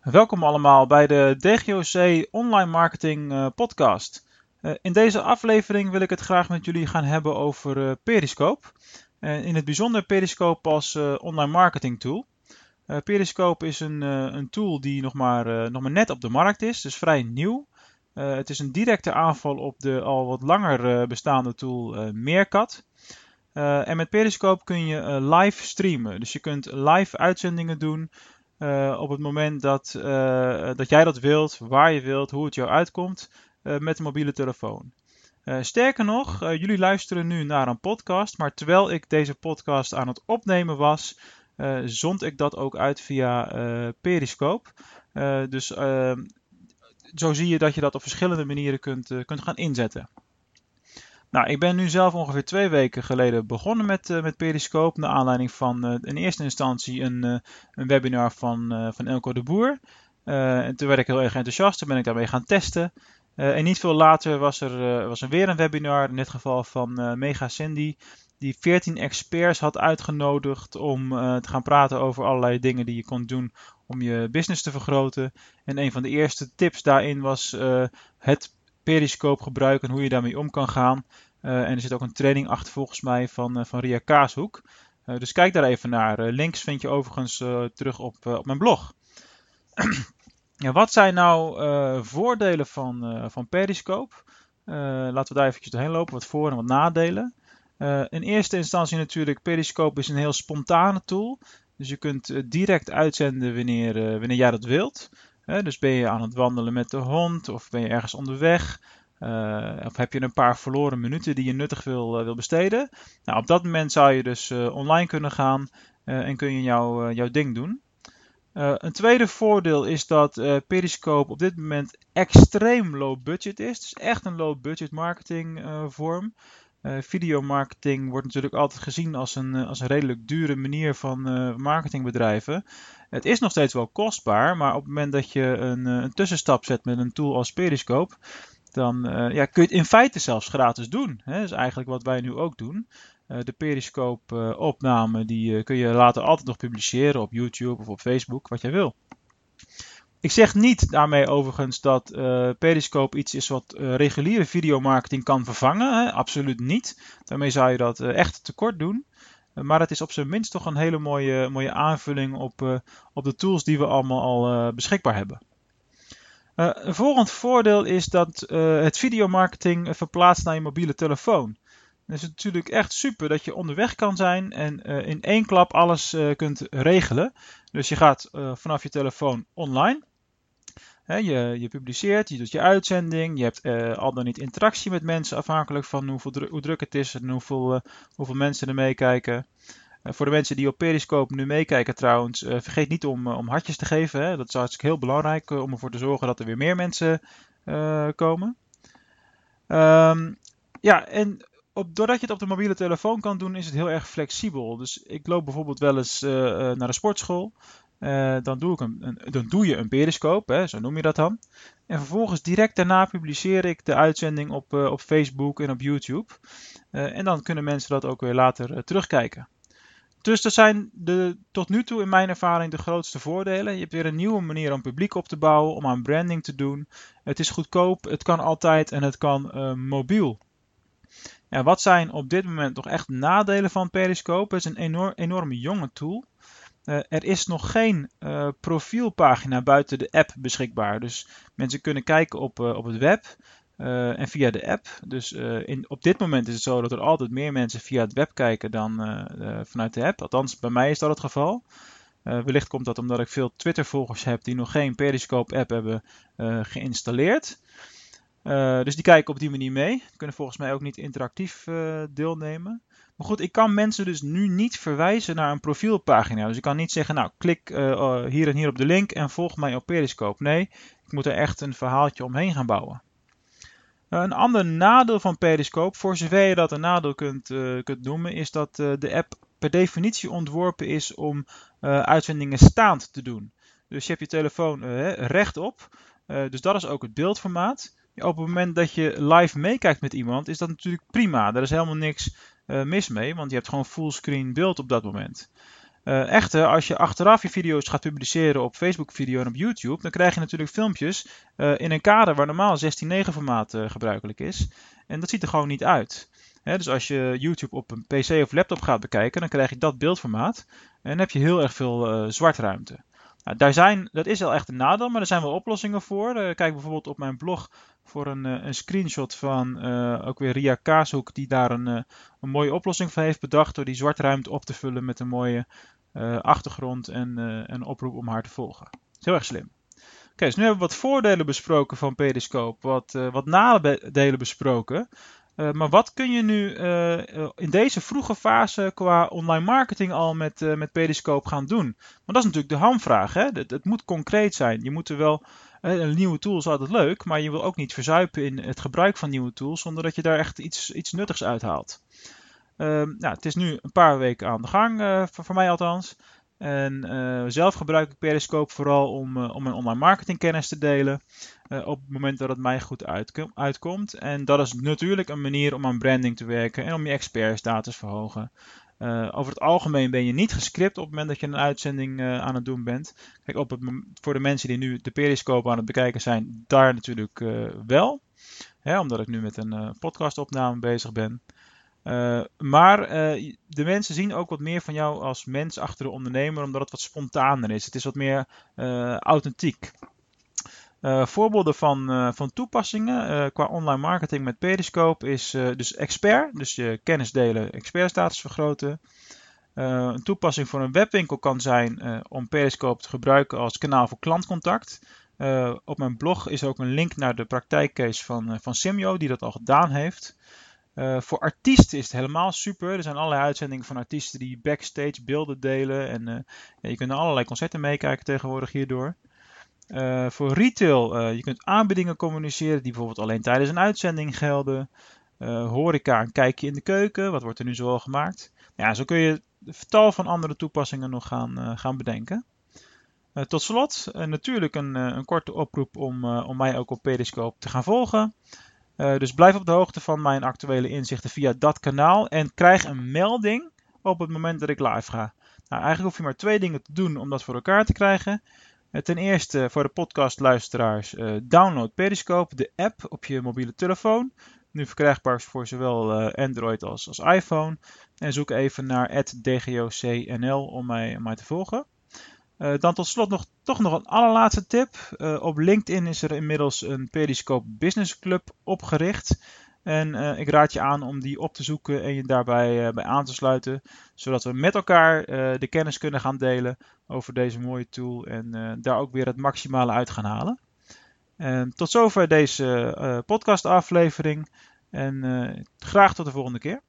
Welkom allemaal bij de DGOC Online Marketing uh, Podcast. Uh, in deze aflevering wil ik het graag met jullie gaan hebben over uh, Periscope. in het bijzonder Periscope als online marketing tool. Periscope is een, een, tool die nog maar, nog maar net op de markt is, dus vrij nieuw. het is een directe aanval op de al wat langer bestaande tool Meerkat. en met Periscope kun je live streamen. Dus je kunt live uitzendingen doen uh, op het moment dat, uh, dat jij dat wilt, waar je wilt, hoe het jou uitkomt uh, met een mobiele telefoon. sterker nog, jullie luisteren nu naar een podcast, maar terwijl ik deze podcast aan het opnemen was, zond ik dat ook uit via Periscope. dus zo zie je dat je dat op verschillende manieren kunt, kunt gaan inzetten. Nou, ik ben nu zelf ongeveer twee weken geleden begonnen met, uh, met Periscope. Naar aanleiding van uh, in eerste instantie een, uh, een webinar van, van Elko de Boer. en toen werd ik heel erg enthousiast. Toen ben ik daarmee gaan testen. en niet veel later was er, was er weer een webinar. In dit geval van Mega Cindy. Die 14 experts had uitgenodigd om te gaan praten over allerlei dingen die je kon doen om je business te vergroten. En een van de eerste tips daarin was het Periscope gebruiken en hoe je daarmee om kan gaan. Uh, en er zit ook een training achter volgens mij van, uh, van Ria Kaashoek. Uh, dus kijk daar even naar. links vind je overigens terug op, op mijn blog. ja, wat zijn nou voordelen van, van Periscope? laten we daar eventjes doorheen lopen. Wat voor- en wat nadelen. in eerste instantie natuurlijk, Periscope is een heel spontane tool. Dus je kunt direct uitzenden wanneer, wanneer jij dat wilt dus ben je aan het wandelen met de hond of ben je ergens onderweg? Uh, of heb je een paar verloren minuten die je nuttig wil, uh, wil besteden? Nou, op dat moment zou je dus uh, online kunnen gaan en kun je jou, jouw ding doen. een tweede voordeel is dat Periscope op dit moment extreem low budget is. Is echt een low budget marketing vorm. Uh, videomarketing wordt natuurlijk altijd gezien als een, als een redelijk dure manier van uh, marketingbedrijven. Het is nog steeds wel kostbaar, maar op het moment dat je een, eh, een tussenstap zet met een tool als Periscope, dan ja, kun je het in feite zelfs gratis doen. Hè? Dat is eigenlijk wat wij nu ook doen. De Periscope-opname die kun je later altijd nog publiceren op YouTube of op Facebook, wat jij wil. Ik zeg niet daarmee overigens dat uh, Periscope iets is wat uh, reguliere videomarketing kan vervangen. Hè? Absoluut niet. Daarmee zou je dat uh, echt tekort doen. Maar het is op zijn minst toch een hele mooie, mooie aanvulling op, op de tools die we allemaal al beschikbaar hebben. Een volgend voordeel is dat het videomarketing verplaatst naar je mobiele telefoon. Het is natuurlijk echt super dat je onderweg kan zijn en in één klap alles kunt regelen. Dus je gaat vanaf je telefoon online je, je, publiceert, je doet je uitzending, je hebt uh, al dan niet interactie met mensen afhankelijk van hoeveel hoe druk het is en hoeveel, hoeveel mensen er meekijken. Uh, voor de mensen die op Periscope nu meekijken trouwens, vergeet niet om, om hartjes te geven. Hè. Dat is hartstikke heel belangrijk om ervoor te zorgen dat er weer meer mensen komen. Um, ja, en op, doordat je het op de mobiele telefoon kan doen, is het heel erg flexibel. Dus ik loop bijvoorbeeld wel eens naar de sportschool. Uh, dan, doe ik een, dan doe je een periscope, hè, zo noem je dat dan. En vervolgens direct daarna publiceer ik de uitzending op, uh, op Facebook en op YouTube. Uh, en dan kunnen mensen dat ook weer later terugkijken. Dus dat zijn de, tot nu toe in mijn ervaring de grootste voordelen. Je hebt weer een nieuwe manier om publiek op te bouwen, om aan branding te doen. Het is goedkoop, het kan altijd en het kan mobiel. Ja, wat zijn op dit moment nog echt nadelen van Periscope? Het is een enorm, enorme jonge tool. Uh, er is nog geen uh, profielpagina buiten de app beschikbaar. Dus mensen kunnen kijken op, uh, op het web en via de app. Dus in, op dit moment is het zo dat er altijd meer mensen via het web kijken dan vanuit de app. Althans, bij mij is dat het geval. wellicht komt dat omdat ik veel Twitter-volgers heb die nog geen Periscope-app hebben geïnstalleerd. dus die kijken op die manier mee. Kunnen volgens mij ook niet interactief deelnemen. Maar goed, ik kan mensen dus nu niet verwijzen naar een profielpagina. Dus ik kan niet zeggen, nou, klik uh, hier en hier op de link en volg mij op Periscope. Nee, ik moet er echt een verhaaltje omheen gaan bouwen. Uh, een ander nadeel van Periscope, voor zover je dat een nadeel kunt, uh, kunt noemen, is dat de app per definitie ontworpen is om uitzendingen staand te doen. Dus je hebt je telefoon rechtop, dus dat is ook het beeldformaat. op het moment dat je live meekijkt met iemand, is dat natuurlijk prima. Er is helemaal niks uh, mis mee, want je hebt gewoon fullscreen beeld op dat moment. Uh, echter, als je achteraf je video's gaat publiceren op Facebook video en op YouTube, dan krijg je natuurlijk filmpjes uh, in een kader waar normaal 16:9 formaat uh, gebruikelijk is. En dat ziet er gewoon niet uit. dus als je YouTube op een PC of laptop gaat bekijken, dan krijg je dat beeldformaat. En heb je heel erg veel zwartruimte. Nou, daar zijn, dat is wel echt een nadeel, maar er zijn wel oplossingen voor. kijk bijvoorbeeld op mijn blog voor een, een screenshot van ook weer Ria Kaashoek, die daar een, een mooie oplossing voor heeft bedacht door die zwartruimte op te vullen met een mooie achtergrond en een oproep om haar te volgen. heel erg slim. Oké, dus nu hebben we wat voordelen besproken van Periscope, wat, wat nadelen besproken. maar wat kun je nu in deze vroege fase qua online marketing al met, met Periscope gaan doen? Want dat is natuurlijk de hamvraag. Hè? Het, moet concreet zijn. Je moet er wel nieuwe tool is altijd leuk, maar je wil ook niet verzuipen in het gebruik van nieuwe tools zonder dat je daar echt iets, iets nuttigs uithaalt. Um, nou, het is nu een paar weken aan de gang, uh, voor, mij althans. En uh, zelf gebruik ik Periscope vooral om, uh, om mijn online marketingkennis te delen. op het moment dat het mij goed uitkom uitkomt. En dat is natuurlijk een manier om aan branding te werken en om je expertstatus te verhogen. Over het algemeen ben je niet gescript op het moment dat je een uitzending aan het doen bent. Kijk, op het, voor de mensen die nu de Periscope aan het bekijken zijn, daar natuurlijk wel. omdat ik nu met een podcastopname bezig ben. Maar de mensen zien ook wat meer van jou als mens achter de ondernemer, omdat het wat spontaner is. Het is wat meer authentiek. voorbeelden van, van toepassingen qua online marketing met Periscope is dus expert, dus je kennis delen, expertstatus vergroten. een toepassing voor een webwinkel kan zijn om Periscope te gebruiken als kanaal voor klantcontact. op mijn blog is ook een link naar de praktijkcase van, van Simio, die dat al gedaan heeft. Voor artiesten is het helemaal super. Er zijn allerlei uitzendingen van artiesten die backstage beelden delen. En je kunt allerlei concerten meekijken tegenwoordig hierdoor. Uh, voor retail, je kunt aanbiedingen communiceren die bijvoorbeeld alleen tijdens een uitzending gelden. horeca, een kijkje in de keuken. Wat wordt er nu zoal gemaakt? Ja, zo kun je tal van andere toepassingen nog gaan, gaan bedenken. tot slot, natuurlijk een, een korte oproep om, om mij ook op Periscope te gaan volgen. Uh, dus blijf op de hoogte van mijn actuele inzichten via dat kanaal en krijg een melding op het moment dat ik live ga. Nou, eigenlijk hoef je maar twee dingen te doen om dat voor elkaar te krijgen. Ten eerste voor de podcastluisteraars, uh, download Periscope, de app op je mobiele telefoon. Nu verkrijgbaar voor zowel Android als, als iPhone. En zoek even naar @dgocnl om mij, om mij te volgen. Dan tot slot nog, toch nog een allerlaatste tip. Op LinkedIn is er inmiddels een Periscope Business Club opgericht. En uh, ik raad je aan om die op te zoeken en je daarbij bij aan te sluiten. Zodat we met elkaar de kennis kunnen gaan delen over deze mooie tool. En daar ook weer het maximale uit gaan halen. En tot zover deze podcast aflevering. En graag tot de volgende keer.